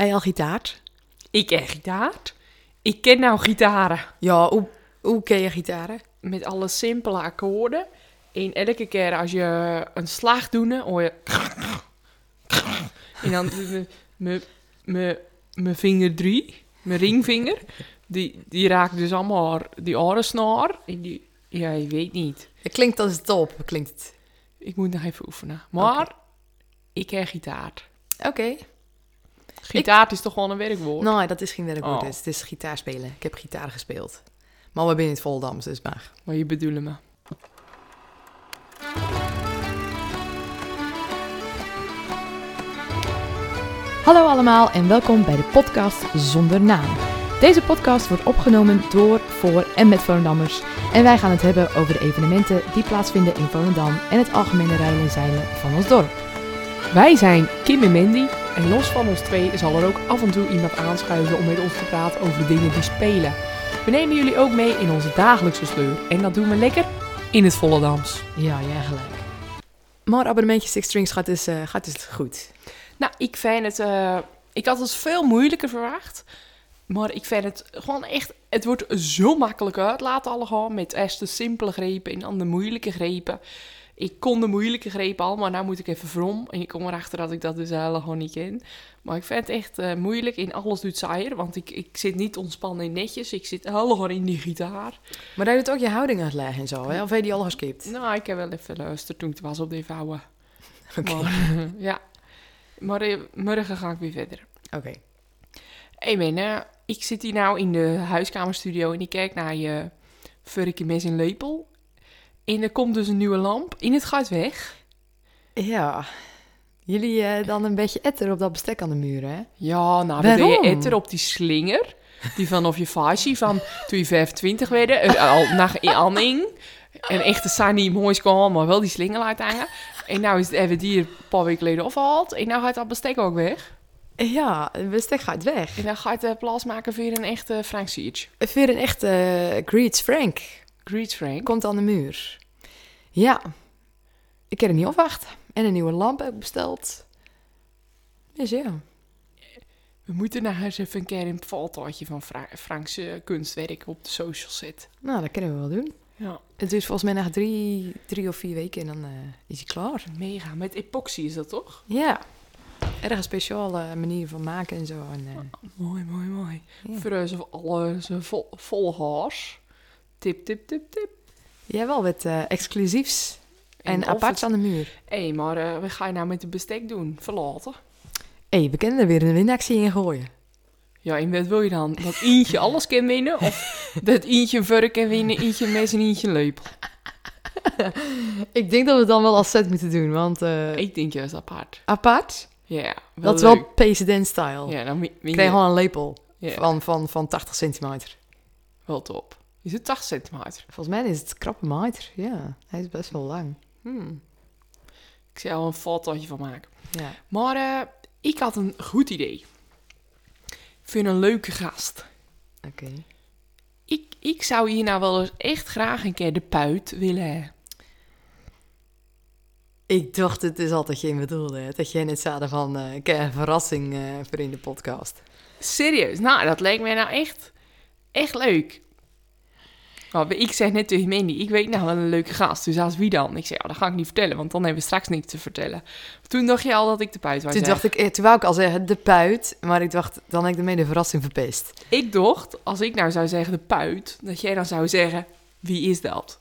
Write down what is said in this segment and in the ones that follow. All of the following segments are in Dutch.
Heb je al gitaard? Ik ken gitaar. Ik ken nou gitaren. Ja, hoe, hoe ken je gitaren? Met alle simpele akkoorden. En elke keer als je een slag doet, hoor je... En dan mijn- vinger drie, mijn ringvinger, die, die raakt dus allemaal die orensnaar. En die, ja, je weet niet. Het klinkt als top, klinkt het. Ik moet nog even oefenen. Maar ik ken gitaar. Oké. Gitaar is toch gewoon een werkwoord? Nee, dat is geen werkwoord. Oh. Het is gitaar spelen. Ik heb gitaar gespeeld. Maar we zijn in het Voldams, dus maar. Maar je bedoelt me. Hallo allemaal en welkom bij de podcast Zonder Naam. Deze podcast wordt opgenomen door, voor en met Volendammers. En wij gaan het hebben over de evenementen die plaatsvinden in Volendam en het algemene rijden en zeilen van ons dorp. Wij zijn Kim en Mandy. En los van ons twee zal er ook af en toe iemand aanschuiven om met ons te praten over de dingen die spelen. We nemen jullie ook mee in onze dagelijkse sleur. En dat doen we lekker in het Volendams. Ja, jij gelijk. Maar abonnementje Six Strings gaat dus, eh, gaat dus goed. Nou, ik vind het... eh, ik had het veel moeilijker verwacht. Maar ik vind het gewoon echt... Het wordt zo makkelijk uit laten alle gaan. Met eerst de simpele grepen en dan de moeilijke grepen. Ik kon de moeilijke grepen al, maar nou moet ik even vrom. En ik kom erachter dat ik dat dus helemaal niet ken. Maar ik vind het echt eh, moeilijk. In alles doet saaier. Want ik, ik zit niet ontspannen in netjes. Ik zit helemaal in die gitaar. Maar daar doet ook je houding uitleggen en zo, hè? Of heb je die al geskipt? Nou, ik heb wel even geluisterd toen ik was op die vouwen. Oké. Ja. Maar eh, morgen ga ik weer verder. Oké. Hey man, eh, ik zit hier nou in de huiskamerstudio en ik kijk naar je furky mes en lepel. En er komt dus een nieuwe lamp en het gaat weg. Ja. Jullie eh, dan een beetje etter op dat bestek aan de muur, hè? Ja, nou, je Waarom? etter op die slinger. Die vanaf je facie van toen je 25 werd, eh, al naar aanhing. En echt de Sunny moois kwam, maar wel die slinger laat hangen. En nou is het even die een paar weken geleden afgehaald. En nou gaat dat bestek ook weg. Ja, het bestek gaat weg. En dan gaat de plaats maken voor een echte Frank Siege. Weer een echte uh, Greets Frank Greet komt aan de muur. Ja. Ik kan er niet op wachten. En een nieuwe lamp heb ik besteld. Dus ja. We moeten nou eens even een keer een fotootje van Fra Franks eh, kunstwerk op de social zetten. Nou, dat kunnen we wel doen. Ja, Het is volgens mij nog drie, drie of vier weken en dan eh, is hij klaar. mega. Met epoxy is dat toch? Ja. Erg een speciale manier van maken en zo. En, eh, Mooi, mooi, mooi. Ja. Voor onze alle zijn vol, volgers. Tip, tip, tip, tip. ja, wel wat eh, exclusiefs en, aparts aan de muur. Hé, maar eh, wat ga je nou met de bestek doen? Verlaten? Hé, hey, we kunnen er weer een winactie in gooien. Ja, en wat wil je dan? Dat eentje alles kan winnen? Of dat eentje een vurk kan winnen, eentje een mes en eentje een lepel? Ik denk dat we het dan wel als set moeten doen, want eh, Ik denk juist apart. apart, Ja, dat is wel president-style. Ja, dan win je. gewoon een lepel van, van, van 80 centimeter. wel top. Is het 80 centimeter? Volgens mij is het krappe meter. Ja, hij is best wel lang. Hmm. Ik zal er een fotootje van maken. Ja. Maar eh, ik had een goed idee. Ik vind een leuke gast. Oké. Ik, ik zou hier nou wel eens echt graag een keer de puit willen. Ik dacht, het is altijd geen bedoelde. hè, Dat jij net zei van, eh ik heb een verrassing eh, voor in de podcast. Serieus, nou, dat leek mij nou echt, echt leuk. Nou, ik zeg net tegen Mandy, ik weet nou wel een leuke gast. Dus als wie dan? Ik zei, ja, dat ga ik niet vertellen, want dan hebben we straks niks te vertellen. Toen dacht je al dat ik de puit was. Toen dacht ik, eh, toen wou ik al zeggen de puit, maar ik dacht, dan heb ik ermee de verrassing verpest. Ik dacht, als ik nou zou zeggen de puit, dat jij dan zou zeggen, wie is dat?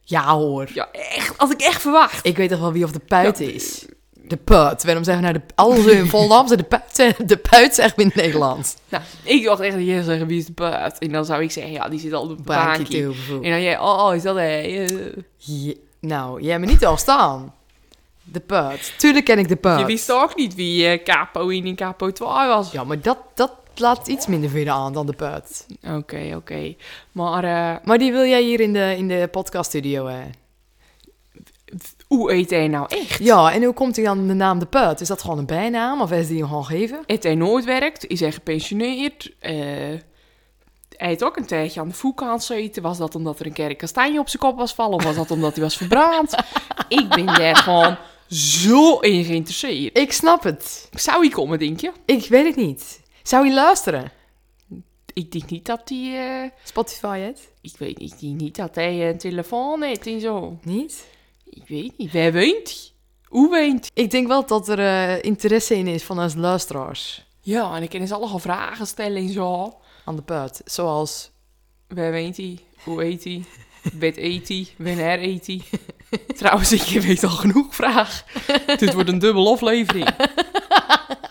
Ja hoor. Ja, echt, als ik echt verwacht. Ik weet toch wel wie of de puit Ja, is. De puit. Waarom zeggen we nou de... Alles in Volendam ze de puit. zeggen- De puit zegt in het Nederlands. Nou, ik dacht echt dat jij zeggen, wie is de puit? En dan zou ik zeggen, ja, die zit al op een Bankje. En dan jij, oh, oh, is dat hij? Eh, nou, jij me niet al staan. De puit. Tuurlijk ken ik de puit. Je wist toch niet wie eh, Capo 1 en Capo 2 was? Ja, maar dat, dat laat iets minder veel aan dan de puit. Oké, oké. Maar eh, Maar die wil jij hier in de, in de podcaststudio, hè? Hoe eet hij nou echt? Ja, en hoe komt hij aan de naam de puit? Is dat gewoon een bijnaam of is die hem gewoon gegeven? Eet hij nooit werkt? Is hij gepensioneerd? Eh, hij heeft ook een tijdje aan de voetkant gezeten. Was dat omdat er een een kastanje op zijn kop was vallen? Of was dat omdat hij was verbrand? ik ben daar gewoon zo in geïnteresseerd. Ik snap het. Zou hij komen, denk je? Ik weet het niet. Zou je luisteren? Ik denk niet dat hij... eh, Spotify het? ik weet niet, niet dat hij een telefoon heeft en zo. Niet? Ik weet niet. Woont hij? Hoe hij? Ik denk wel dat er eh, interesse in is van onze luisteraars. Ja, en ik kan eens allemaal vragen stellen en zo. Aan de put. Zoals... Waar woont hij? Hoe eet hij? Wat eet hij? Wanneer eet hij? Trouwens, ik weet al genoeg vraag. Dit wordt een dubbel aflevering.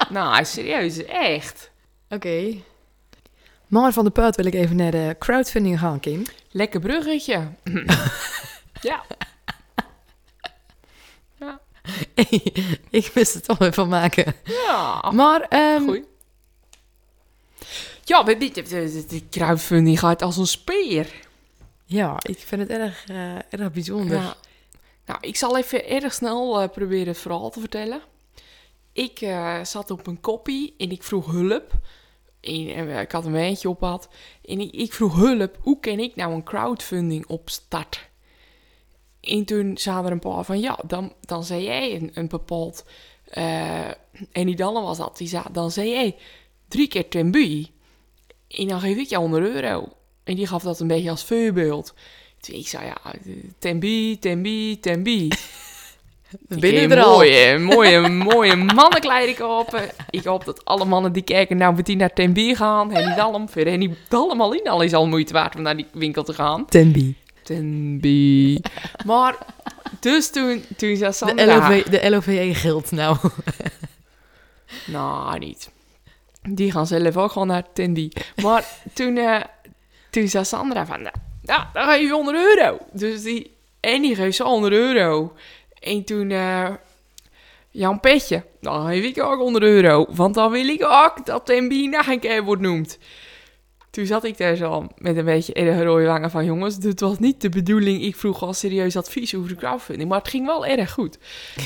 nou, serieus, echt. Oké. Maar van de put wil ik even naar de crowdfunding gaan, Kim. Lekker bruggetje. ja. ik wist het toch even maken. Ja. Maar, ehm, Goeie. Ja, we- de, crowdfunding gaat als een speer. ja, ik vind het erg, eh, erg bijzonder. Ja. Nou, ik zal even erg snel eh, proberen het verhaal te vertellen. Ik eh, zat op een koppie en ik vroeg hulp. En, ik had een wijntje op had. En ik, ik vroeg hulp, hoe kan ik nou een crowdfunding opstarten? En toen zaten er een paar van, ja, dan, dan zei jij een, een bepaald... eh, en die dan was dat, die zei, dan zei jij drie keer ten En dan geef ik jou 100 euro. En die gaf dat een beetje als voorbeeld. Toen ik zei, ja, Tembi, Tembi, Tembi. Je heb er. Mooie, mooie, mooie mannenkleding kopen. Ik hoop dat alle mannen die kijken nou meteen naar Tembi gaan. En niet allemaal, voor en niet allemaal in al is al moeite waard om naar die winkel te gaan. Tembi. Tembi. Maar, dus toen, toen zei De, Sandra... LOV, de LOVE geldt nou. Nou, niet. Die gaan zelf ook gewoon naar Tindy. Maar toen, eh, toen zei Sandra van, nou, ja, dan geef je 100 euro. Dus die, en die geeft ze 100 euro. En toen, eh, Jan Petje, dan geef ik ook 100 euro. Want dan wil ik ook dat Tindy nog een keer wordt noemd. Toen zat ik daar zo met een beetje erg rode wangen van... jongens, dit was niet de bedoeling. Ik vroeg al serieus advies over de crowdfunding. Maar het ging wel erg goed.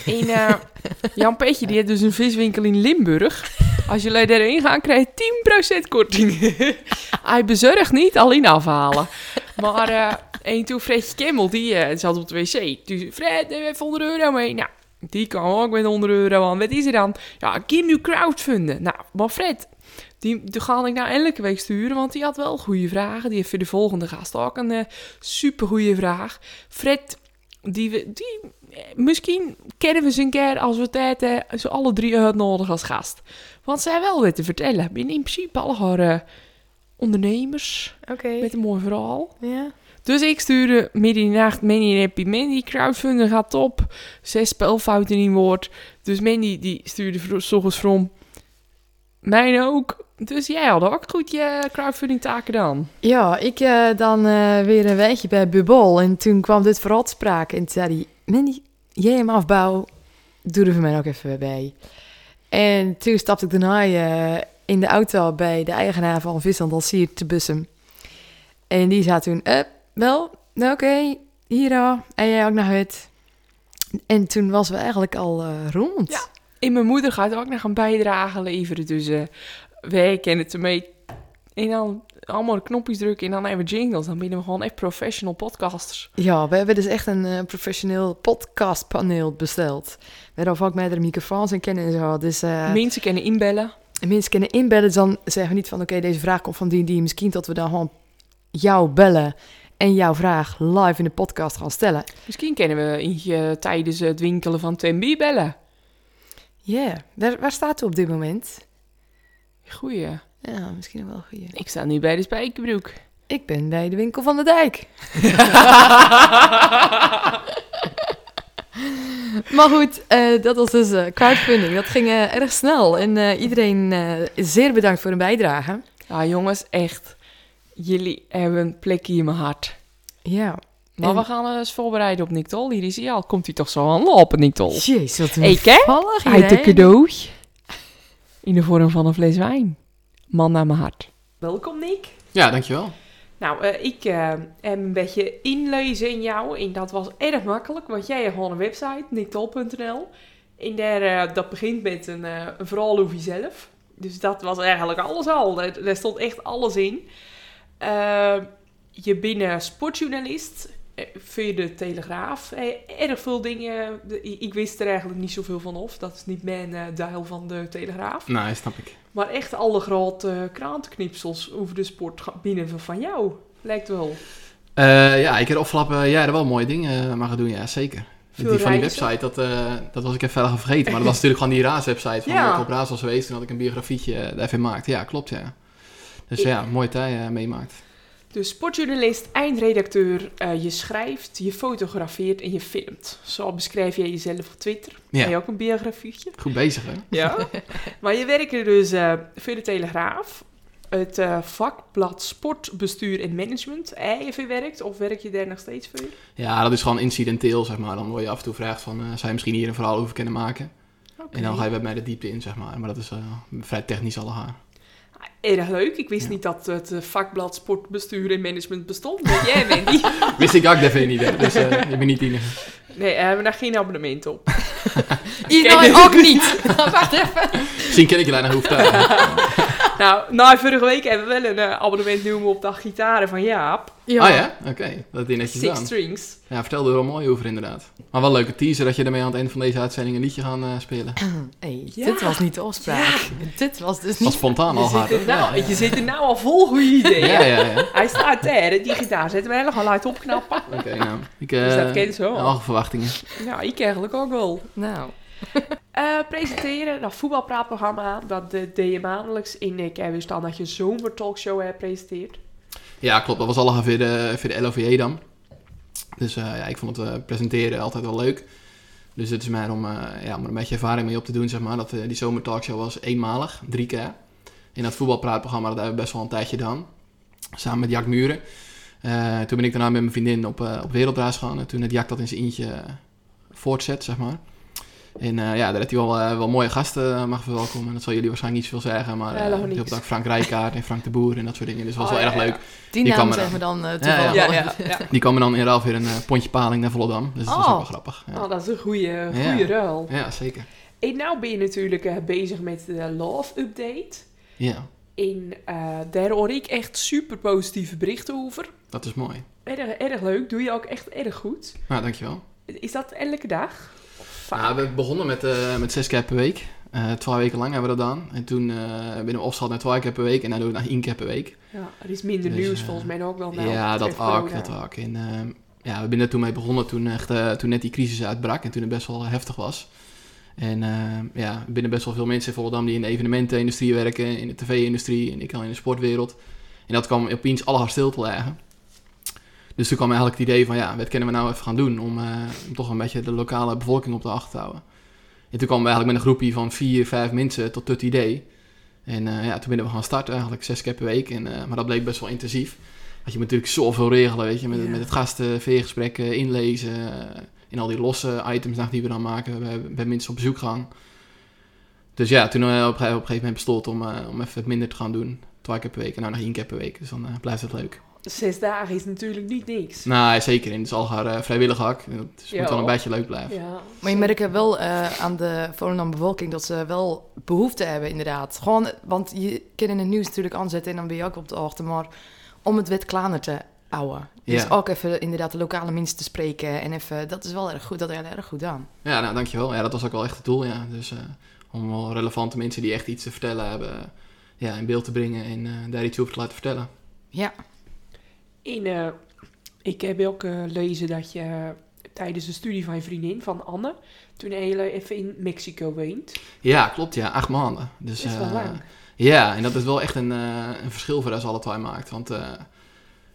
En eh, Jan Petje die heeft dus een viswinkel in Limburg. Als jullie daarin gaan, krijg je 10% korting. Hij bezorgt niet, alleen afhalen. Maar eh en toen Fredje Kemmel, die eh, zat op de wc. Dus Fred, neem even 100 euro mee. Nou, die kan ook met 100 euro aan. Wat is er dan? Ja, Kim nu crowdfunden. Nou, maar Fred, die, die ga ik nou elke week sturen, want die had wel goede vragen. Die heeft voor de volgende gast ook een eh super goede vraag. Fred, die, we- die, eh, misschien kennen we ze een keer als we tijd eh, ze alle drie uitnodigen als gast. Want zij wel weer te vertellen. Ben in principe allemaal eh, ondernemers met een mooi verhaal. Ja. Dus ik stuurde midden in de nacht Mandy en Happy Mandy. Crowdfunding gaat top. Zes spelfouten in woord. Dus Mandy die stuurde vro- 's ochtends from. Mijn ook. Dus jij had ook goed je crowdfunding taken dan. Ja, ik eh, dan eh, weer een wijntje bij Bubol. En toen kwam dit vooral te sprake. En toen zei hij, Mandy, jij hem afbouw, doe er voor mij ook even bij. En toen stapte ik daarna eh, in de auto bij de eigenaar van Vishandel Sier te Bussum. En die zei toen, wel, nou oké, hier al. En jij ook naar het. En toen was we eigenlijk al rond. Ja. En mijn moeder gaat ook nog een bijdrage leveren. Dus eh wij kennen het ermee. En dan allemaal knopjes drukken en dan hebben we jingles. Dan ben we gewoon echt professional podcasters. Ja, we hebben dus echt een eh, professioneel podcastpaneel besteld. Waarop ook met de microfoons en kennen en zo. Dus eh, Mensen kunnen inbellen. mensen kunnen inbellen. Dus dan zeggen we niet van, oké, deze vraag komt van die en die. Misschien dat we dan gewoon jou bellen en jouw vraag live in de podcast gaan stellen. Misschien kennen we in je, tijdens het winkelen van Tembi bellen. Ja, waar, waar staat u op dit moment? Goeie. Ja, misschien nog wel een goeie. Ik sta nu bij de spijkerbroek. Ik ben bij de winkel van de dijk. maar goed, eh, dat was dus eh, crowdfunding. Dat ging eh, erg snel. En iedereen zeer bedankt voor een bijdrage. Ja, jongens, echt. Jullie hebben een plekje in mijn hart. Ja. Maar En- we gaan eens voorbereiden op Nick Tol. Hier is hij al. Komt hij toch zo aan lopen, Nick Tol? Jezus, wat een heeft een idee. cadeautje. In de vorm van een fles wijn. Man naar mijn hart. Welkom, Nick. Ja, dankjewel. Nou, eh, ik eh, heb een beetje inlezen in jou. En dat was erg makkelijk, want jij hebt gewoon een website, nicktol.nl. En daar, eh, dat begint met een, eh, een verhaal over jezelf. Dus dat was eigenlijk alles al. Daar, daar stond echt alles in. Je bent een sportjournalist. Eh, via de Telegraaf. Eh, erg veel dingen. ik wist er eigenlijk niet zoveel van of. Dat is niet mijn eh deel van de Telegraaf. Nee, snap ik. Maar echt alle grote krantenknipsels over de sport binnen van- van jou. Lijkt wel. Ja, ik heb afgelopen jaren wel mooie dingen mogen doen, ja, zeker. Veel die van die website, dat, dat was ik even verder vergeten. Maar dat was natuurlijk gewoon die Raas-website van Ja. waar ik op Raas was geweest. En had ik een biografietje daar even gemaakt. Ja, klopt, ja. Dus Ik- ja, mooie tijd meemaakt. Dus sportjournalist, eindredacteur, eh, je schrijft, je fotografeert en je filmt. Zo beschrijf jij jezelf op Twitter. Ja. Heb je ook een biografietje? Goed bezig, hè? Ja. maar je werkt er dus eh voor de Telegraaf. Het eh, vakblad Sportbestuur en Management. Even werkt of werk je daar nog steeds voor? Ja, dat is gewoon incidenteel, zeg maar. Dan word je af en toe gevraagd van, eh, zou je misschien hier een verhaal over kunnen maken? Oké. En dan ga je met mij de diepte in, zeg maar. Maar dat is eh, vrij technisch allemaal. Erg leuk. Ik wist Ja. niet dat het eh, vakblad Sportbestuur en Management bestond. Weet jij, Wendy? Wist ik ook even niet, hè. Dus eh, ik ben niet enige. Nee, we hebben daar geen abonnement op. Hier Ken nou ook niet. Wacht even. Misschien ken ik je daar nog hoeft Nou, na vorige week hebben we wel een eh, abonnement noemen op de gitaren van Jaap. Ja. Ah ja? Oké, dat je netjes Six strings. Ja, vertel er wel mooi over inderdaad. Maar wel een leuke teaser dat je ermee aan het eind van deze uitzending een liedje gaan eh, spelen. Hey, Ja. dit was niet de afspraak. Dit was dus Dat was niet... spontaan al hard. er nou, ja, ja. je zit er nou al vol goede ideeën. Ja, ja, ja. Hij staat daar, die gitaar zetten we helemaal uit opknappen. Oké, nou. Ik, Dus dat eh kent wel. Alle verwachtingen. Ja, ik eigenlijk ook wel. Nou, Eh, presenteren, dat voetbalpraatprogramma, dat de, deed je maandelijks in ik heb staan dat je zomertalkshow hebt presenteerd. Ja, klopt. Dat was allemaal via de, via de LOVJ dan. Dus eh, ja, ik vond het eh, presenteren altijd wel leuk. Dus het is mij om, eh, ja, om er een beetje ervaring mee op te doen, zeg maar. Dat, eh, die zomertalkshow was eenmalig, drie keer. In dat voetbalpraatprogramma, dat hebben we best wel een tijdje gedaan. Samen met Jack Muren. Eh, toen ben ik daarna met mijn vriendin op, eh, op wereldreis gegaan. En toen het Jack dat in zijn eentje eh, voortzet, zeg maar. En eh, ja, daar heeft hij wel, eh, wel mooie gasten eh, mag verwelkomen. Dat zal jullie waarschijnlijk niet zoveel zeggen. Maar uh, heel ook Frank Rijkaard en Frank de Boer en dat soort dingen. Dus dat was Oh, wel ja, erg ja. leuk. die Die naam zeggen we dan. eh, Ja, toevallig. Ja, wel. ja, ja. Die komen dan in ruil weer een pontje paling naar Volendam. Dus dat is Oh. ook wel grappig. Ja, Oh, dat is een goede, Ja. goede ruil. ja zeker. En nou ben je natuurlijk eh, bezig met de Love Update. Ja, En eh, daar hoor ik echt super positieve berichten over. dat is mooi. Erg, erg leuk, doe je ook echt erg goed. Nou, dankjewel. Is dat elke dag? Vaak? Nou, we begonnen met, eh, met zes keer per week. Eh twee weken lang hebben we dat gedaan. En toen eh ben we opgesteld naar twee keer per week. En dan doen we naar één keer per week. Ja, er is minder Dus, nieuws volgens mij ook wel. nou, ja, dat ook. Dat ook. En ehm, ja, we zijn er toen mee begonnen toen, echt, toen net die crisis uitbrak. En toen het best wel heftig was. En ehm, ja, er binnen best wel veel mensen in Volendam die in de evenementenindustrie werken. In de tv-industrie en ik al in de sportwereld. En dat kwam opeens allemaal stil te liggen. Dus toen kwam eigenlijk het idee van, ja, wat kunnen we nou even gaan doen om, eh, om toch een beetje de lokale bevolking op de achter te houden. En toen kwamen we eigenlijk met een groepje van vier, vijf mensen tot het idee. En eh, ja, toen ben we gaan starten eigenlijk, zes keer per week. En, eh, maar dat bleek best wel intensief. Want je moet natuurlijk zoveel regelen, weet je. Met, met het gasten, veergesprekken, inlezen. en al die losse items nog die we dan maken. We hebben bij mensen op bezoek gaan. Dus ja, toen op, een ge- op een gegeven moment besloten om, om even minder te gaan doen. Twee keer per week en nou nog één keer per week. Dus dan blijft het leuk. Zes dagen is natuurlijk niet niks. Nou, zeker. En het is al haar vrijwillig hak. Dus het moet wel een beetje leuk blijven. Ja. Maar je merkt wel eh, aan de Volendam bevolking dat ze wel behoefte hebben, inderdaad. Gewoon, want je kan in het nieuws natuurlijk aanzetten en dan ben je ook op de hoogte. Maar om het wet kleiner te houden. Dus Ja. ook even inderdaad de lokale mensen te spreken. En even, dat is wel erg goed, dat is erg goed aan. Ja, nou, dankjewel. Ja, dat was ook wel echt het doel, ja. Dus eh, om wel relevante mensen die echt iets te vertellen hebben, ja, in beeld te brengen en eh, daar iets over te laten vertellen. Ja, En, eh, ik heb ook eh, lezen dat je eh, tijdens de studie van je vriendin, van Anne, toen je even in Mexico woont. Ja, klopt, ja. Acht maanden. Dus, Dat is wel eh, lang. Ja, en dat is wel echt een, eh, een verschil voor ons alle twee maakt. Want eh,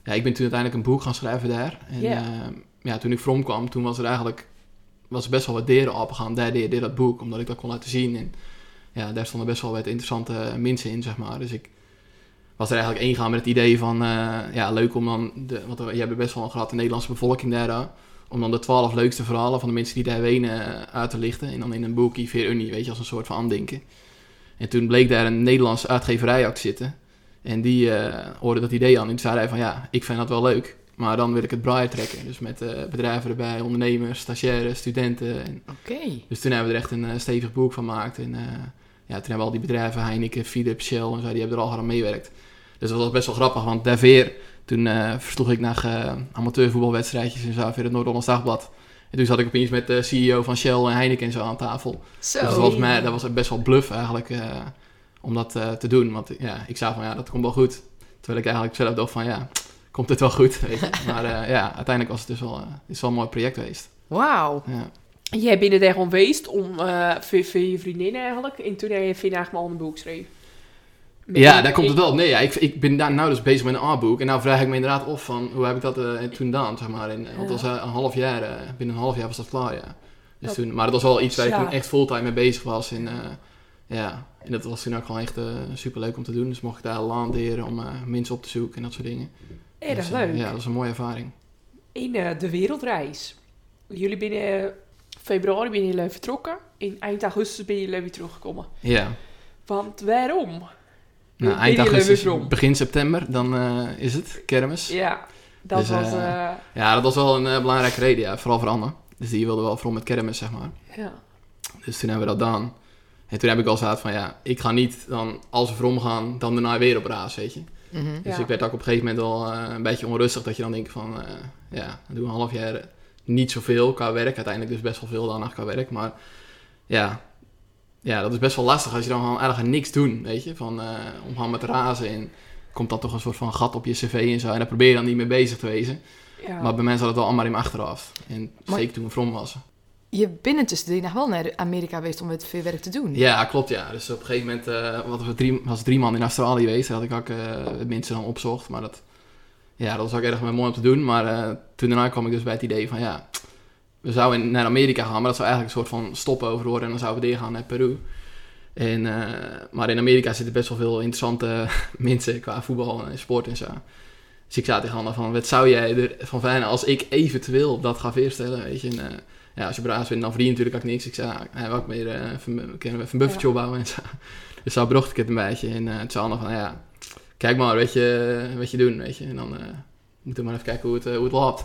ja, ik ben toen uiteindelijk een boek gaan schrijven daar. En Ja. toen ik from kwam, toen was er eigenlijk was er best wel wat deuren opengaan. Daar deed, deed dat boek, omdat ik dat kon laten zien. En ja, daar stonden best wel wat interessante mensen in, zeg maar. Dus ik was er eigenlijk ingegaan met het idee van, eh, ja, leuk om dan, de, want je hebt best wel een grote Nederlandse bevolking daar, om dan de twaalf leukste verhalen van de mensen die daar wonen eh, uit te lichten. En dan in een boekje Veer Unie, weet je, als een soort van aandenken. En toen bleek daar een Nederlandse uitgeverij ook te zitten. En die eh, hoorde dat idee aan. En toen zei hij van, ja, ik vind dat wel leuk. Maar dan wil ik het braai trekken. Dus met bedrijven erbij, ondernemers, stagiaires, studenten. En, oké. dus toen hebben we er echt een stevig boek van gemaakt. En ja, toen hebben we al die bedrijven, Heineken, Philips, Shell en zo, die hebben er al aan meewerkt. Dus dat was best wel grappig, want daar Veer, Toen eh, versloeg ik naar eh, amateurvoetbalwedstrijdjes en zo via het Noord-Hollands Dagblad. En toen zat ik opeens met de CEO van Shell en Heineken en zo aan tafel. Zo. Dus dat was, mij, dat was best wel bluff eigenlijk eh, om dat te doen. Want ja, ik zei van ja, dat komt wel goed. Terwijl ik eigenlijk zelf dacht van ja, komt het wel goed, weet je. Maar ja, uiteindelijk was het dus wel, is wel een mooi project geweest. Wauw. Ja. Jij bent er gewoon geweest om, voor, voor je vriendin eigenlijk. En toen heb je vandaag maar al een boek geschreven. Ja, daar komt het wel op. Nee, ja, ik, ik ben daar nou dus bezig met een A-boek. En nou vraag ik me inderdaad af van, hoe heb ik dat eh, toen gedaan, zeg maar. In, want dat was eh, een half jaar, eh, binnen een half jaar was dat klaar, ja. Dus Dat- toen, maar dat was wel iets waar ik toen echt fulltime mee bezig was. En, ja, en dat was toen ook gewoon echt super leuk om te doen. Dus mocht ik daar landeren om mensen op te zoeken en dat soort dingen. Erg Dus, leuk. ja, dat was een mooie ervaring. In de wereldreis. Jullie binnen februari ben jullie vertrokken. In eind augustus ben jullie weer teruggekomen. Ja. Want waarom? Nou, eind augustus, begin september, dan eh, is het kermis. Ja, dat Dus, was... eh, eh, Ja, dat was wel een eh, belangrijke reden, ja. Vooral voor Anne. Dus die wilde wel vooral met kermis, zeg maar. ja. Dus toen hebben we dat gedaan. En toen heb ik al gezegd van ja, ik ga niet dan als we voor gaan, dan daarna weer op raas, weet je. Mhm. Dus Ja. ik werd ook op een gegeven moment wel eh, een beetje onrustig dat je dan denkt van eh, ja, dan doen we een half jaar niet zoveel qua werk. Uiteindelijk dus best wel veel dan qua werk. Maar ja, ja, dat is best wel lastig als je dan gewoon eigenlijk niks doen, weet je. Van eh, om gewoon met razen en komt dan toch een soort van gat op je cv en zo. En daar probeer je dan niet mee bezig te wezen. ja. Maar bij mij zat het wel allemaal in mijn achteraf. En Maar- zeker toen we from was. Je bent intussen nog wel naar Amerika geweest om het veel werk te doen. Ja, klopt ja. Dus op een gegeven moment eh, wat we drie, was drie man in Australië geweest. Daar had ik ook eh mensen dan opzocht. Maar dat, ja, dat was ook erg mooi om te doen. Maar toen daarna kwam ik dus bij het idee van ja, we zouden naar Amerika gaan. Maar dat zou eigenlijk een soort van stopover worden. En dan zouden we weer gaan naar Peru. En, eh, maar in Amerika zitten best wel veel interessante mensen qua voetbal en sport en zo. Dus ik zei tegen Anna van, wat zou jij ervan vinden als ik eventueel dat ga voorstellen, weet je. En, eh, ja, als je braaf bent, dan verdien je natuurlijk ook niks. Ik zei, nou, hij wil ook meer, eh, we kunnen een buffertje opbouwen en zo. Dus zo bracht ik het een beetje. En het zei Anna van, ja, kijk maar, weet je, wat je doen, weet je. En dan moeten we maar even kijken hoe het, hoe het loopt.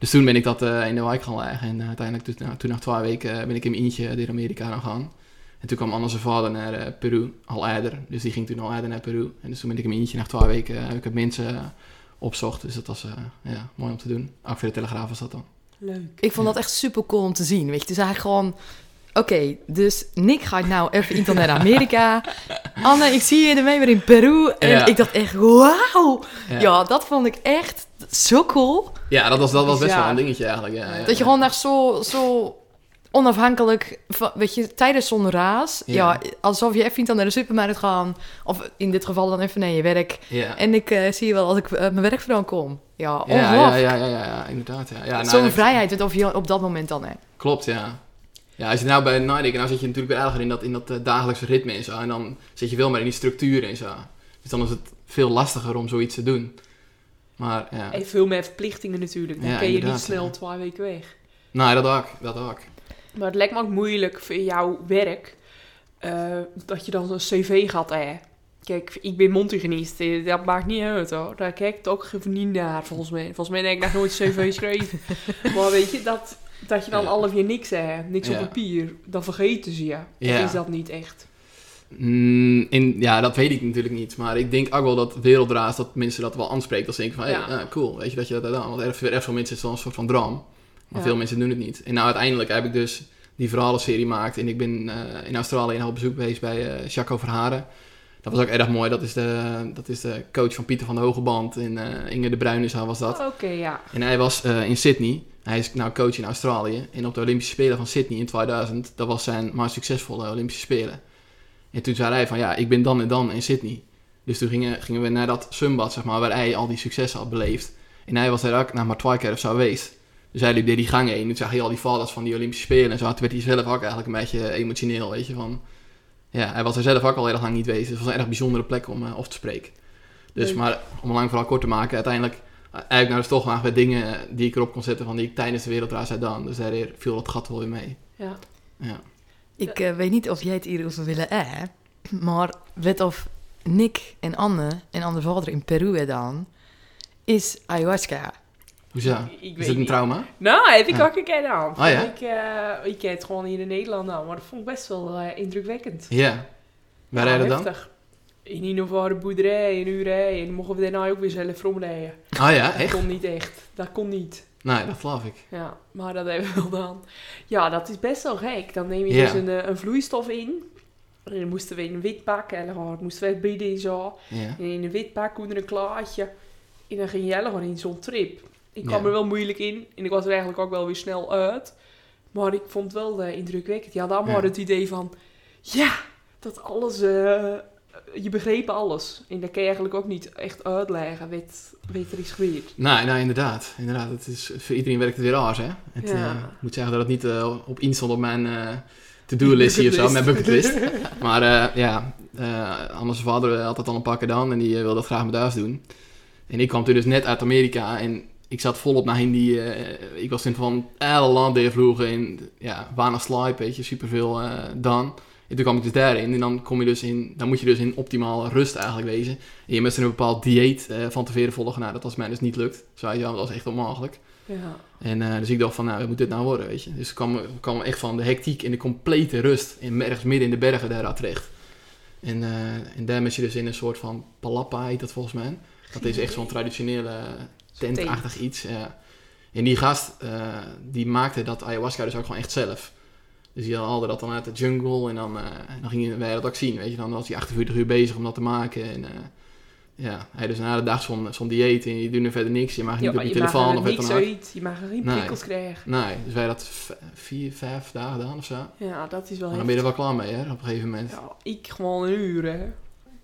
Dus toen ben ik dat eh, in de wijk gaan leggen. En eh, uiteindelijk, toen, nou, toen na twee weken, eh, ben ik in mijn eentje door Amerika gaan gaan. En toen kwam Anna zijn vader naar eh, Peru, al eerder. Dus die ging toen al eerder naar Peru. En dus toen ben ik in mijn eentje na twee weken, heb ik het mensen opzocht. Dus dat was eh, ja, mooi om te doen. Ook voor de Telegraaf was dat dan. Leuk. Ik vond dat echt super cool om te zien. Weet je, het is eigenlijk gewoon. Oké, dus Nick gaat nou even iets naar Amerika. Anne, ik zie je ermee weer in Peru. En Ja. ik dacht echt, wauw. Ja. Ja. dat vond ik echt zo cool. Ja, dat was, dat was best Ja. wel een dingetje eigenlijk. Dat je gewoon echt zo, zo onafhankelijk, van- weet je, tijdens zo'n raas. Ja. Alsof je even naar de supermarkt gaan. Of in dit geval dan even naar je werk. En ik eh, zie je wel als ik eh, mijn werk vandaan kom. Ja, Ja, ja, ja, ja, ja, ja, inderdaad. Ja. Ja, nou, Zo'n vrijheid of je op dat moment dan hebt. Klopt, ja. Ja, als je nou bij nadenkt, nou zit je natuurlijk weer erger in dat, in dat eh, dagelijkse ritme en zo. En dan zit je veel meer in die structuur en zo. Dus dan is het veel lastiger om zoiets te doen. Maar ja, En veel meer verplichtingen natuurlijk. Dan Ja, kun je niet snel ja. twee weken weg. nou dat ook, dat ook. Maar het lijkt me ook moeilijk voor jouw werk. eh, dat je dan een cv gaat hè. Kijk, ik ben mondhygiënist. eh, Dat maakt niet uit hoor. Daar kijkt ook geen niet naar volgens mij. Volgens mij heb ik nog nooit een cv geschreven. maar weet je, dat, dat je dan half jaar niks hebt. Niks op papier. Dan vergeten ze je. Ja. Of is dat niet echt? Mm, in, ja, dat weet ik natuurlijk niet. Maar ik denk ook wel dat wereldraas, dat mensen dat wel aanspreekt. Dat ze denken van, Ja. hey, cool, weet je dat je dat gedaan. Want erg, erg veel mensen is het wel een soort van droom. Maar Ja. veel mensen doen het niet. En nou uiteindelijk heb ik dus die verhalenserie gemaakt. En ik ben eh, in Australië op bezoek geweest bij eh Jaco Verharen. Dat was ook erg mooi. Dat is de, dat is de coach van Pieter van de Hogeband. En eh, Inge de Bruin is, was dat. Oké, ja. En hij was eh, in Sydney. Hij is nou coach in Australië. En op de Olympische Spelen van Sydney in 2000, dat was zijn maar succesvolle Olympische Spelen. En toen zei hij van, ja, ik ben dan en dan in Sydney. Dus toen gingen, gingen we naar dat zwembad, zeg maar, waar hij al die successen had beleefd. En hij was daar ook nog maar twee keer of zo geweest. Dus hij liep door die gang heen. En toen zag hij al die vaders van die Olympische Spelen en zo. Toen werd hij zelf ook eigenlijk een beetje emotioneel, weet je, van... Ja, hij was er zelf ook al heel lang niet geweest. Dus het was een erg bijzondere plek om uh, te spreken. Dus, Leuk. maar om een lang verhaal kort te maken, uiteindelijk eigenlijk nou dus toch nog wat dingen die ik erop kon zetten van die ik tijdens de wereldreis had gedaan. Dus daar viel dat gat wel weer mee. ja. Ja. Ik eh, weet niet of jij het hier over willen, hè? Maar weet of Nick en Anne en Anne vader in Peru gedaan, is ayahuasca. Hoezo? Ik- ik Is het een trauma? Nou, heb ik Ja. ook een keer aan. Oh, ja? Ik, eh, ik ken het gewoon hier in Nederland nou, maar dat vond ik best wel eh, indrukwekkend. Ja. Waar dat dan? in een of andere boerderij, een uur rijden. En dan mochten we daarna ook weer zelf rondrijden. Ah ja, Dat echt? kon niet echt. Dat kon niet. Nee, dat geloof ik. Ja, maar dat hebben we wel gedaan. Ja, dat is best wel gek. Dan neem je dus een, eh, een vloeistof in. En dan moesten we in een wit pak. En dan moesten we het bieden en zo. En in een wit pak onder een klaartje. En dan ging Jelle gewoon in zo'n trip. Ik kwam Ja. er wel moeilijk in. En ik was er eigenlijk ook wel weer snel uit. Maar ik vond het wel eh, indrukwekkend. Ja, dan Ja. maar het idee van... Ja, dat alles... eh, je begreep alles. En dat kan je eigenlijk ook niet echt uitleggen wat, wat er is gebeurd. Nee, nou inderdaad. inderdaad. Het is, voor iedereen werkt het weer anders, hè? Het, Ja. eh, ik moet zeggen dat het niet eh, op instond op mijn to-do-list hier of zo, mijn bucketlist. Maar ja, eh anders vader had dat al een paar keer dan en die wilde dat graag met thuis doen. En ik kwam toen dus net uit Amerika en ik zat volop naar in die... eh, ik was toen van alle landen vloegen in, ja, weinig slijp, weet je, superveel eh dan. En toen kwam ik dus daarin en dan kom je dus in, dan moet je dus in optimale rust eigenlijk wezen. En je moest een bepaald dieet eh, van tevoren volgen. Nou, dat was mij dus niet lukt. Zo, ja, dat was echt onmogelijk. Ja. En dus ik dacht van, nou, wat moet dit nou worden, weet je. Dus ik kwam, kwam echt van de hectiek in de complete rust. In, ergens midden in de bergen daar terecht. En, eh en daar mis je dus in een soort van palappa, heet dat volgens mij. Dat is echt zo'n traditionele tentachtig iets. Ja. En die gast, eh, die maakte dat ayahuasca dus ook gewoon echt zelf. Dus die haalde dat dan uit de jungle en dan, eh, dan gingen wij dat ook zien, weet je. Dan was hij 48 uur bezig om dat te maken en... eh, ja, hij dus na de dag zo'n dieet en je doet er verder niks. Je mag niet Ja, op je telefoon of wat niks dan ook. uit. Je mag geen Nee. prikkels krijgen. Nee, dus wij dat vier, vijf dagen gedaan of zo. Ja, dat is wel Maar dan ben je er wel klaar mee, hè, op een gegeven moment. Ja, ik gewoon een uur, hè.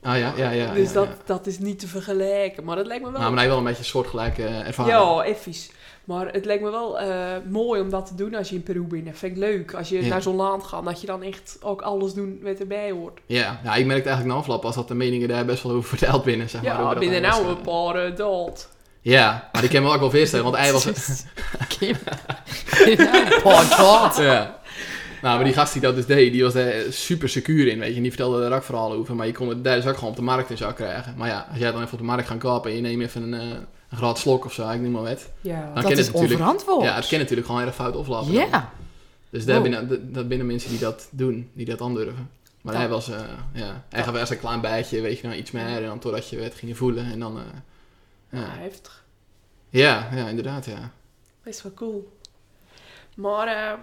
Ah ja, ja, ja. dus ja, dat, ja. dat is niet te vergelijken. Maar dat lijkt me wel... Nou, maar hij wel een beetje een soortgelijke eh, ervaring. ja, effies. Maar het lijkt me wel eh, mooi om dat te doen als je in Peru bent. Dat vind ik leuk. Als je Ja. naar zo'n land gaat, dat je dan echt ook alles doet wat erbij hoort. Ja, ja, ik merkte eigenlijk na afloop als dat de meningen daar best wel over verteld binnen, zeg maar. Ja, over dat binnen nou een paar dood. Ja, maar die kan me ook wel voorstellen, want hij was... Podcast. ja. Nou, maar die gast die dat dus deed, die was daar super secuur in, weet je. En die vertelde daar ook verhalen over, maar je kon het daar dus ook gewoon op de markt in zou krijgen. Maar ja, als jij dan even op de markt gaat kopen en je neemt even een, eh, een graad slok of zo, ik noem maar wat. Ja. Dan Dat is het natuurlijk. onverantwoord. Ja, het kan natuurlijk gewoon erg fout oplopen. dan. Ja. Dus daar Wow. binnen, dat- dat binnen mensen die dat doen, die dat aandurven. Maar hij was, eh ja, hij gaf eerst een klein bijtje, weet je, nou iets meer. En dan totdat je het ging voelen. En dan, eh, Ja, ja. heftig. ja, ja, inderdaad, ja. Best wel cool. Maar,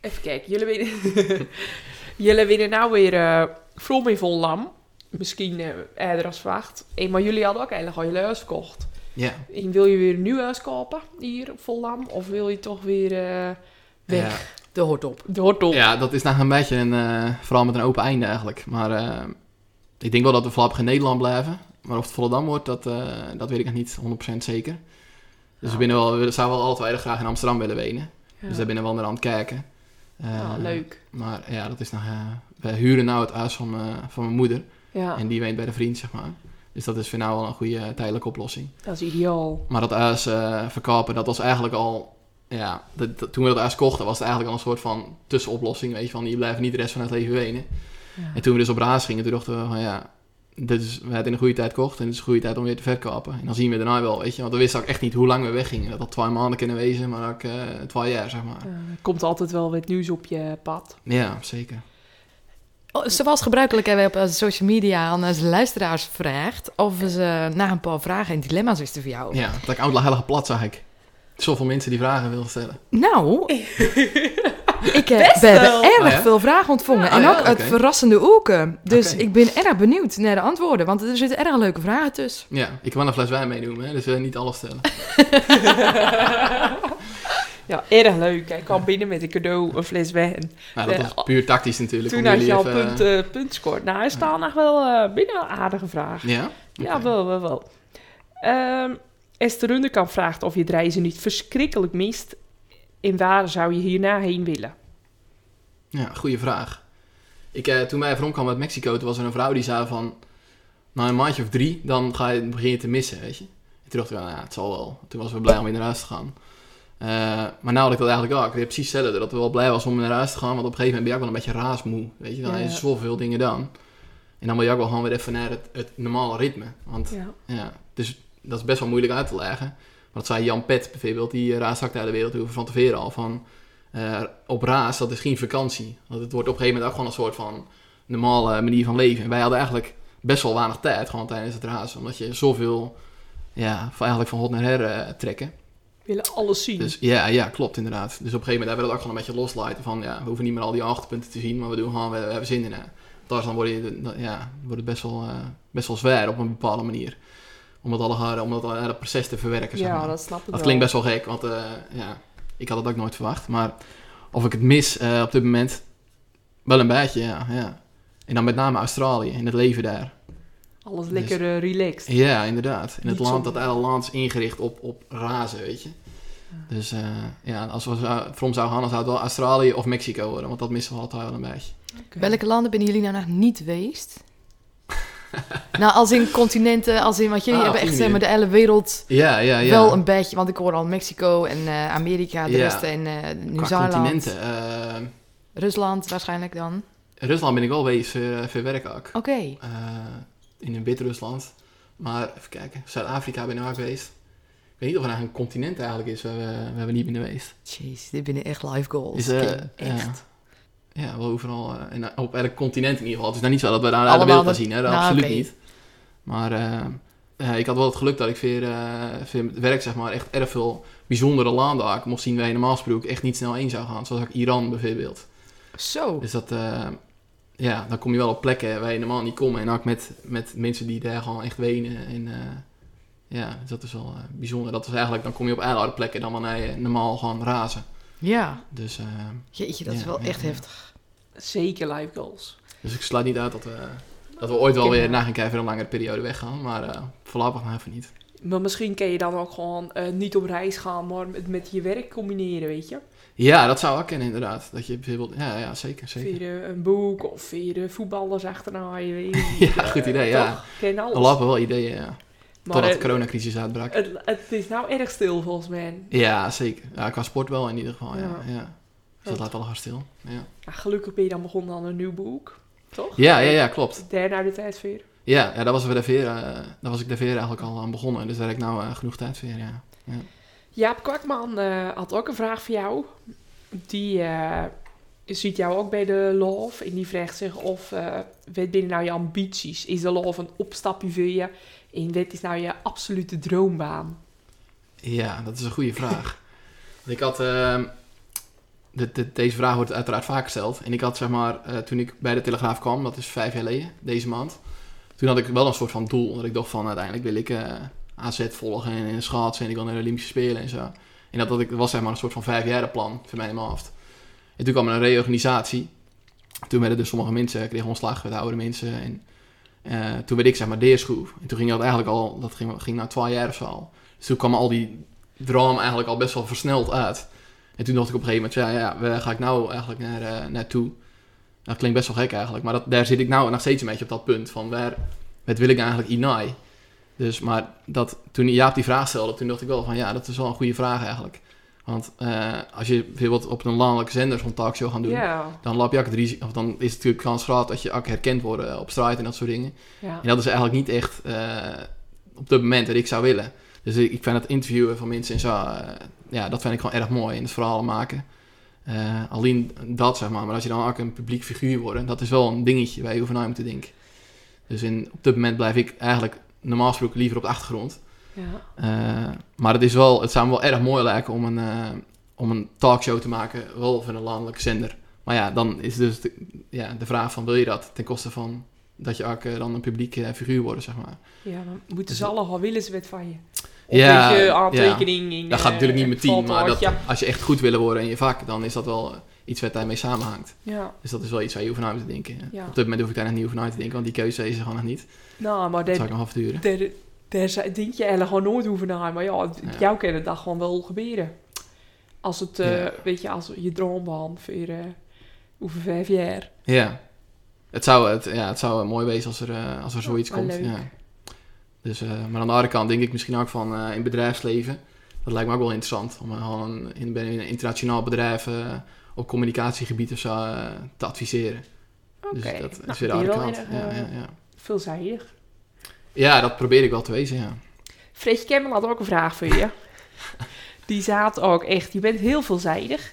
even kijken. Jullie winnen, jullie winnen nou weer eh From in vol lam. Misschien eh eerder als verwacht. Eh, maar jullie hadden ook eigenlijk al je huis verkocht. Ja, En wil je weer een nieuw huis kopen hier op vol lam? Of wil je toch weer eh, weg? ja. De hoort op. De hortel. ja, dat is nog een beetje een, eh, vooral met een open einde eigenlijk. Maar eh, ik denk wel dat we voorlopig in Nederland blijven. Maar of het Volendam wordt, dat, eh, dat weet ik nog niet 100% zeker. Dus Ja. we, binnen wel, we zouden wel altijd erg graag in Amsterdam willen wonen. Ja. Dus daar binnen wel naar aan het kijken. Eh, Ja, leuk. Maar ja, dat is nog... eh wij huren nou het huis van, eh, van mijn moeder. Ja, En die woont bij de vriend, zeg maar. Dus dat is voor nou wel een goede tijdelijke oplossing. dat is ideaal. Maar dat huis verkopen, dat was eigenlijk al... Ja, dat, dat- toen we dat huis kochten, was het eigenlijk al een soort van tussenoplossing. Weet je, van je blijft niet de rest van het leven wonen. Ja. En toen we dus op raas gingen, toen dachten we van ja... Dit is, we hebben het in een goede tijd gekocht en het is een goede tijd om weer te verkopen. En dan zien we daarna wel, weet je. Want we wisten ook echt niet hoe lang we weggingen. Dat had twee maanden kunnen wezen, maar ook eh, twee jaar, zeg maar. Eh, er komt altijd wel wat nieuws op je pad. Ja, zeker. Oh, Zoals gebruikelijk hebben we op onze social media aan onze luisteraars gevraagd of ze na een paar vragen en dilemma's wisten voor jou. Ja, dat ik oud heilige plat zag ik. Zoveel mensen die vragen wilden stellen. Nou, ik heb, Best we hebben wel. erg Oh ja? veel vragen ontvangen. Ah, en ja, ook uit oké. verrassende oeken. Dus ik ben erg benieuwd naar de antwoorden. Want er zitten erg leuke vragen tussen. Ja, ik kan wel een fles wijn meedoen, hè, dus eh, niet alles stellen. Ja, erg leuk. Hij kwam binnen met een cadeau, een fles wijn. Nou, dat was puur tactisch natuurlijk. Toen had jullie je al even- punt, eh punt scoort. Nou, hij staat nog wel eh, binnen een aardige vraag. Ja? Ja, wel, wel, wel. Ehm, Esther Runderkamp vraagt of je het reizen niet verschrikkelijk mist. En waar zou je hierna heen willen? Ja, goede vraag. Ik, eh, toen wij van kwam uit Mexico, toen was er een vrouw die zei van... Na een maandje of drie, dan ga je, begin je te missen, weet je. En toen dacht ik, nou ja, het zal wel. Toen was we blij om weer naar huis te gaan. Eh, maar nou had ik dat eigenlijk ook. Ik weet precies hetzelfde. Dat we wel blij was om naar huis te gaan. Want op een gegeven moment ben je ook wel een beetje raasmoe. Weet je, dan Ja, je ja. zoveel dingen dan. En dan wil je ook wel gewoon weer even naar het, het normale ritme. Want Ja. ja, dus dat is best wel moeilijk uit te leggen. Wat zei Jan Pet bijvoorbeeld, die uh, raast uit de wereld over van tevoren al. Van, eh, op raas, dat is geen vakantie. Want het wordt op een gegeven moment ook gewoon een soort van normale manier van leven. En wij hadden eigenlijk best wel weinig tijd gewoon tijdens het razen. Omdat je zoveel, ja, van, eigenlijk van hot naar her eh, trekken. willen alles zien. Dus ja, ja, klopt inderdaad. Dus op een gegeven moment hebben we dat ook gewoon een beetje loslaten van, ja, we hoeven niet meer al die achterpunten te zien, maar we doen gewoon, we, we hebben zin in. hè. Daar dan word je, dan- ja, wordt het best wel, eh, best wel zwaar op een bepaalde manier. Om dat, alle, om dat, eh, dat proces te verwerken, zeg ja, maar. dat snap ik Dat wel. klinkt best wel gek, want eh, ja, ik had het ook nooit verwacht. Maar of ik het mis eh, op dit moment, wel een beetje, ja, ja. En dan met name Australië, in het leven daar. Alles Dus- lekker eh, relaxed. Ja, inderdaad. In het land, zo- dat hele land is ingericht op, op razen, weet je. Dus eh, ja, als we zou- from zouden gaan, dan zou het wel Australië of Mexico worden. Want dat missen we altijd wel een beetje. Oké. Welke landen ben jullie nou nog niet geweest? Nou, als in continenten, als in, want jullie Ah, hebben echt zeg maar, de hele wereld Ja, ja, ja. wel een beetje, want ik hoor al Mexico en eh, Amerika, de rest en eh Qua Nieuw-Zeeland, continenten. eh, Rusland waarschijnlijk dan. Rusland ben ik wel geweest voor, eh, voor werk ook. Oké, Eh, in een Wit-Rusland. Maar even kijken, Zuid-Afrika ben ik ook geweest. Ik weet niet of er eigenlijk een continent eigenlijk is waar we, waar we niet binnen geweest. jeez, dit binnen echt live goals. Is, eh, echt. Ja, wel overal. eh, en op elk continent in ieder geval. Het is nou niet zo dat we daar de wereld gaan zien, hè? Nou, absoluut niet. Maar eh, ja, ik had wel het geluk dat ik eh, voor het werk zeg maar, echt erg veel bijzondere landen mocht zien waar je normaal gesproken echt niet snel heen zou gaan. Zoals ook Iran bijvoorbeeld. Zo, Dus dat, eh, ja, dan kom je wel op plekken waar je normaal niet komt. En ook met, met mensen die daar gewoon echt wenen. En eh, ja, dus dat is wel eh, bijzonder. Dat is eigenlijk, dan kom je op andere plekken dan wanneer je normaal gewoon razen. Ja. Dus, eh, Jeetje, dat is wel ja, echt ja. heftig. Zeker live goals. dus ik sluit niet uit dat we, dat we ooit wel weer na gaan kijken voor een langere periode weggaan. Maar eh voorlopig nog even niet. Maar misschien kun je dan ook gewoon eh, niet op reis gaan, maar met, met je werk combineren, weet je? Ja, dat zou ik kennen inderdaad. Dat je bijvoorbeeld, ja, ja zeker, zeker. Via een boek of via voetballers achterna, je weet niet. Ja, goed idee, ja. Toch? Ken alles. Er lopen wel ideeën, ja. Maar Totdat de coronacrisis uitbrak. het, het is nou erg stil volgens mij. Ja, zeker. Ja, qua sport wel in ieder geval, ja. Ja. ja. Dus dat laat al gaan stil. Ja. Nou, gelukkig ben je dan begonnen aan een nieuw boek, toch? Ja, ja, ja, klopt. Derde uit de tijdsfeer. Ja, ja daar, was we de veer, daar was ik de veer eigenlijk al aan begonnen. Dus daar heb ik nou eh, genoeg tijd voor, ja. Jaap Kwakman eh, had ook een vraag voor jou. Die ziet jou ook bij de Love. En die vraagt zich of, wat binnen nou je ambities? Is de Love een opstapje voor je? En wat is nou je absolute droombaan? Ja, dat is een goede vraag. Want ik had... ehm, de, de- deze vraag wordt uiteraard vaak gesteld. En ik had zeg maar, eh, toen ik bij de Telegraaf kwam, dat is vijf jaar geleden, deze maand. Toen had ik wel een soort van doel. Dat ik dacht van, uiteindelijk wil ik eh, AZ volgen en, en schaatsen. En ik wil naar de Olympische Spelen en zo. En dat, dat, ik, dat was zeg maar een soort van vijfjarenplan voor mij in mijn hoofd. En toen kwam er een reorganisatie. Toen werden dus sommige mensen, kregen ontslag, werden oude mensen. En eh, toen werd ik zeg maar deerschroef. En toen ging dat eigenlijk al, dat ging, ging na twaalf jaar of zo al. Dus toen kwam al die droom eigenlijk al best wel versneld uit. En toen dacht ik op een gegeven moment, ja, ja waar ga ik nou eigenlijk naar, eh, naartoe? Dat klinkt best wel gek eigenlijk, maar dat, daar zit ik nou nog steeds een beetje op dat punt van waar, wat wil ik nou eigenlijk inai? Dus, maar dat, toen Jaap die vraag stelde, toen dacht ik wel van ja, dat is wel een goede vraag eigenlijk. Want eh, als je bijvoorbeeld op een landelijke zender zo'n talkshow gaat doen, dan loop je ook het risico, of dan is het natuurlijk kans groot dat je ook herkend wordt eh, op straat en dat soort dingen. En dat is eigenlijk niet echt eh, op het moment dat ik zou willen. Dus ik, ik vind het interviewen van mensen en zo, ja, dat vind ik gewoon erg mooi in het verhaal maken. Alleen dat, zeg maar. Maar als je dan ook een publiek figuur wordt, dat is wel een dingetje waar je over na moet denken. Dus in, op dit moment blijf ik eigenlijk normaal gesproken liever op de achtergrond. Ja. Eh, maar het, is wel, het zou me wel erg mooi lijken om een, eh, om een talkshow te maken, wel van een landelijke zender. Maar ja, dan is dus de, ja, de vraag van wil je dat ten koste van dat je ook dan een publiek eh, figuur wordt, zeg maar. Ja, dan moeten ze allemaal willen ze wat van je. Of Dus Ja, ja. in Dat gaat natuurlijk niet met tien, maar dat, als je echt goed willen worden in je vak, dan is dat wel iets wat daarmee samenhangt. Ja, Dus dat is wel iets waar je over na moet denken. Ja. Op dit moment hoef ik daar nog niet over na te denken, want die keuze is er gewoon nog niet. nou, maar Dat zou ik nog afduren. Daar, denk je eigenlijk gewoon nooit over na. Maar ja, Ja. jou kan het dan gewoon wel gebeuren. Als het, Ja. weet je, als je droombaan voor eh, over vijf jaar. Ja. Het zou, het, ja, het zou mooi wezen als er, eh, als er zoiets komt. leuk. Ja. Dus, maar aan de andere kant denk ik misschien ook van in bedrijfsleven. Dat lijkt me ook wel interessant. Om gewoon in, een internationaal bedrijf op communicatiegebied of zo te adviseren. Oké, Dus dat nou, is weer de andere kant. erg, Ja, ja, ja. Veelzijdig. Ja, dat probeer ik wel te wezen, ja. Fredje had ook een vraag voor je. Die zaad ook echt. Je bent heel veelzijdig.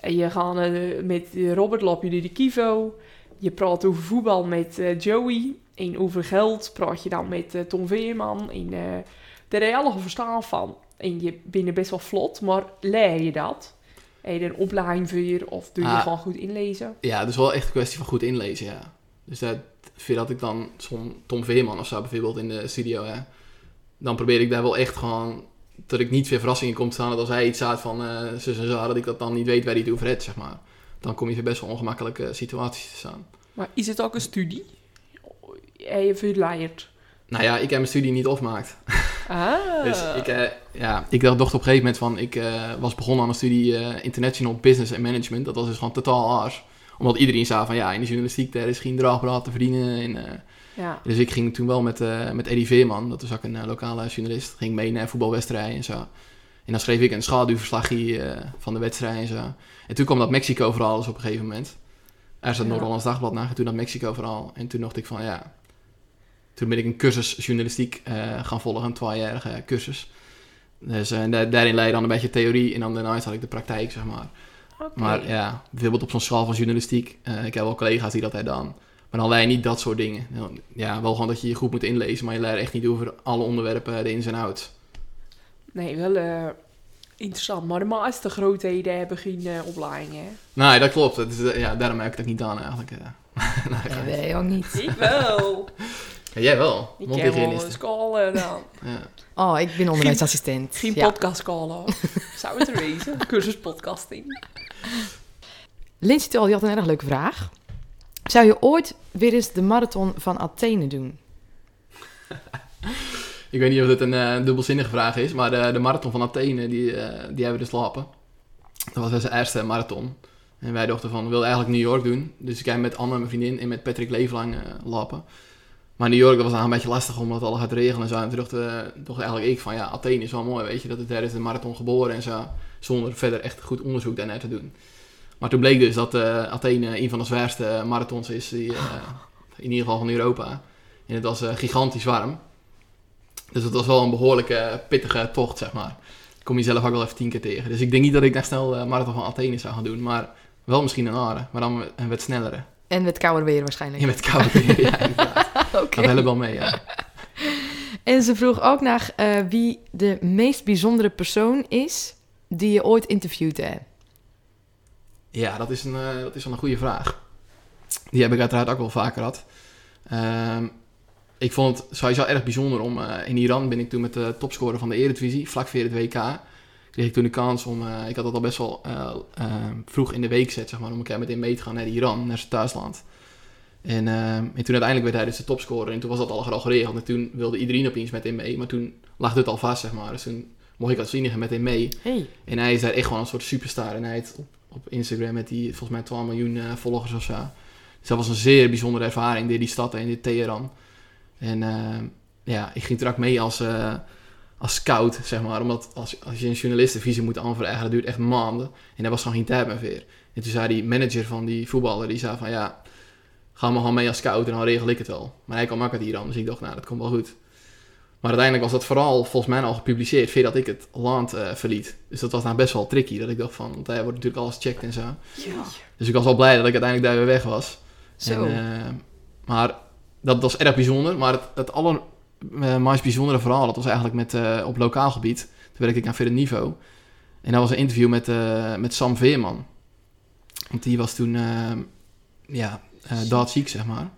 En je gaat eh, met Robert loop je door de Kivo. Je praat over voetbal met eh, Joey. En over geld praat je dan met eh, Tom Veerman. En uh, daar heb je alle verstaan van. En je bent best wel vlot, maar leer je dat? Heb je een opleiding voor of doe je Ah. gewoon goed inlezen? Ja, dus wel echt een kwestie van goed inlezen, ja. Dus dat vind dat ik dan zo'n Tom Veerman of zo bijvoorbeeld in de studio, hè, dan probeer ik daar wel echt gewoon dat ik niet weer verrassingen kom te staan dat als hij iets staat van zus en zo, dat ik dat dan niet weet waar hij het over heeft, zeg maar. Dan kom je voor best wel ongemakkelijke situaties te staan. Maar is het ook een studie? Heb je veel? Nou ja, ik heb mijn studie niet afgemaakt. Ah. Dus ik, eh, ja, ik dacht op een gegeven moment van, ik eh, was begonnen aan een studie International Business and Management. Dat was dus gewoon totaal aars. Omdat iedereen zei van, ja, in de journalistiek, daar is geen draagblad te verdienen. En, eh, ja. dus ik ging toen wel met, eh, met Eddie Veerman, dat was ook een eh, lokale journalist, ging mee naar voetbalwedstrijden en zo. En dan schreef ik een schaduwverslagje van de wedstrijd en zo. En toen kwam dat Mexico verhaal dus op een gegeven moment. Er zat Ja. Noord-Hollands Dagblad na, toen dat Mexico verhaal. En toen dacht ik van, ja... Toen ben ik een cursus journalistiek gaan volgen, een tweejarige cursus. Dus da- daarin leid je dan een beetje theorie en dan daarna had ik de praktijk, zeg maar. Maar ja, bijvoorbeeld op zo'n schaal van journalistiek. eh, ik heb wel collega's die dat hebben dan. Maar dan leer je niet dat soort dingen. Ja, wel gewoon dat je je goed moet inlezen, maar je leert echt niet over alle onderwerpen, de ins en outs. Nee, wel eh, interessant. Maar de meeste grootheden hebben geen eh, opleiding, hè? Nee, dat klopt. Dat is, ja, daarom heb ik dat niet aan eigenlijk. eh. Nee, Nee, ook niet. Ik wel. Ja, jij wel, Ik heb wel een dan. Ja. Oh, ik ben onderwijsassistent. Geen Ja. podcast callen. Zou het er wezen? Cursus podcasting. Lindsay Tol, die had een erg leuke vraag. Zou je ooit weer eens de marathon van Athene doen? Ik weet niet of dit een eh, dubbelzinnige vraag is, maar de, de marathon van Athene, die, eh, die hebben we dus lopen. Dat was onze eerste marathon. En wij dachten van, we willen eigenlijk New York doen. Dus ik heb met Anne, mijn vriendin, en met Patrick Leeflang eh lopen. Maar New York, dat was eigenlijk een beetje lastig, omdat het al gaat regenen en zo. En toen dacht, dacht eigenlijk ik van, ja, Athene is wel mooi, weet je. Dat het daar is de marathon geboren en zo. Zonder verder echt goed onderzoek daarnaar te doen. Maar toen bleek dus dat eh, Athene een van de zwaarste marathons is, die, eh, in ieder geval van Europa. En het was gigantisch warm. Dus het was wel een behoorlijke pittige tocht, zeg maar. Ik kom je zelf ook wel even tien keer tegen. Dus ik denk niet dat ik daar snel eh marathon van Athene zou gaan doen. Maar wel misschien een aarde, maar dan een wat snellere. En met kouder weer waarschijnlijk. Ja, met koude weer, ja, Oké. Dat helpt wel mee, ja. En ze vroeg ook naar eh, wie de meest bijzondere persoon is die je ooit interviewd hebt. Ja, dat is, een, eh, dat is wel een goede vraag. Die heb ik uiteraard ook wel vaker gehad. Ehm, ik vond het sowieso erg bijzonder om... eh, in Iran ben ik toen met de topscorer van de Eredivisie, vlak voor het WK... kreeg ik toen de kans om... ik had dat al best wel eh, eh, vroeg in de week gezet, zeg maar... om een keer met hem mee te gaan naar Iran, naar zijn thuisland. En, ehm, en toen uiteindelijk werd hij dus de topscorer. En toen was dat al al geregeld. En toen wilde iedereen opeens met hem mee. Maar toen lag dit al vast, zeg maar. Dus toen mocht ik als enige met hem mee. Hey. En hij is daar echt gewoon een soort superstar. En hij heeft op, op Instagram met die volgens mij 12 miljoen eh, volgers of zo. Dus dat was een zeer bijzondere ervaring, die, die stad en dit Teheran. En eh, ja, ik ging er ook mee als, eh, als scout, zeg maar. Omdat als, als je een journalistenvisie moet aanvragen, dat duurt echt maanden. En daar was gewoon geen tijd meer. En toen zei die manager van die voetballer, die zei van ja, ga maar gewoon mee als scout en dan regel ik het wel. Maar hij kwam ook uit Iran, dus ik dacht nou, dat komt wel goed. Maar uiteindelijk was dat vooral volgens mij al gepubliceerd voordat ik het land eh, verliet. Dus dat was nou best wel tricky. Dat ik dacht van, want hij wordt natuurlijk alles gecheckt en zo. Ja. Dus ik was wel blij dat ik uiteindelijk daar weer weg was. Zo. En, eh, maar dat was erg bijzonder. Maar het, het aller eh, meest bijzondere verhaal, dat was eigenlijk met, eh, op lokaal gebied. Toen werkte ik aan verder niveau. En dat was een interview met, eh, met Sam Veerman. Want die was toen, eh, ja, eh doodziek, zeg maar.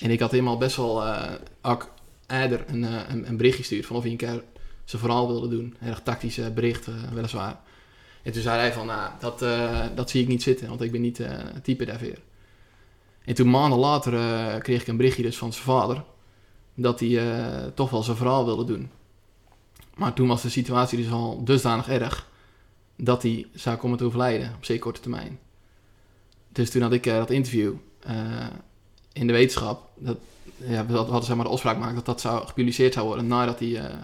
En ik had hem al best wel eh ook eerder een, eh, een, een bericht gestuurd van of hij een keer zijn verhaal wilde doen. Een erg tactisch eh, bericht, eh, weliswaar. En toen zei hij van, nou, dat, eh, dat zie ik niet zitten, want ik ben niet eh, het type daarvoor. En toen maanden later eh, kreeg ik een berichtje dus van zijn vader, dat hij eh, toch wel zijn verhaal wilde doen. Maar toen was de situatie dus al dusdanig erg, dat hij zou komen te overlijden op zeer korte termijn. Dus toen had ik eh, dat interview eh, in de wetenschap, dat, ja, we hadden zeg maar de afspraak gemaakt dat dat zou gepubliceerd zou worden nadat hij eh,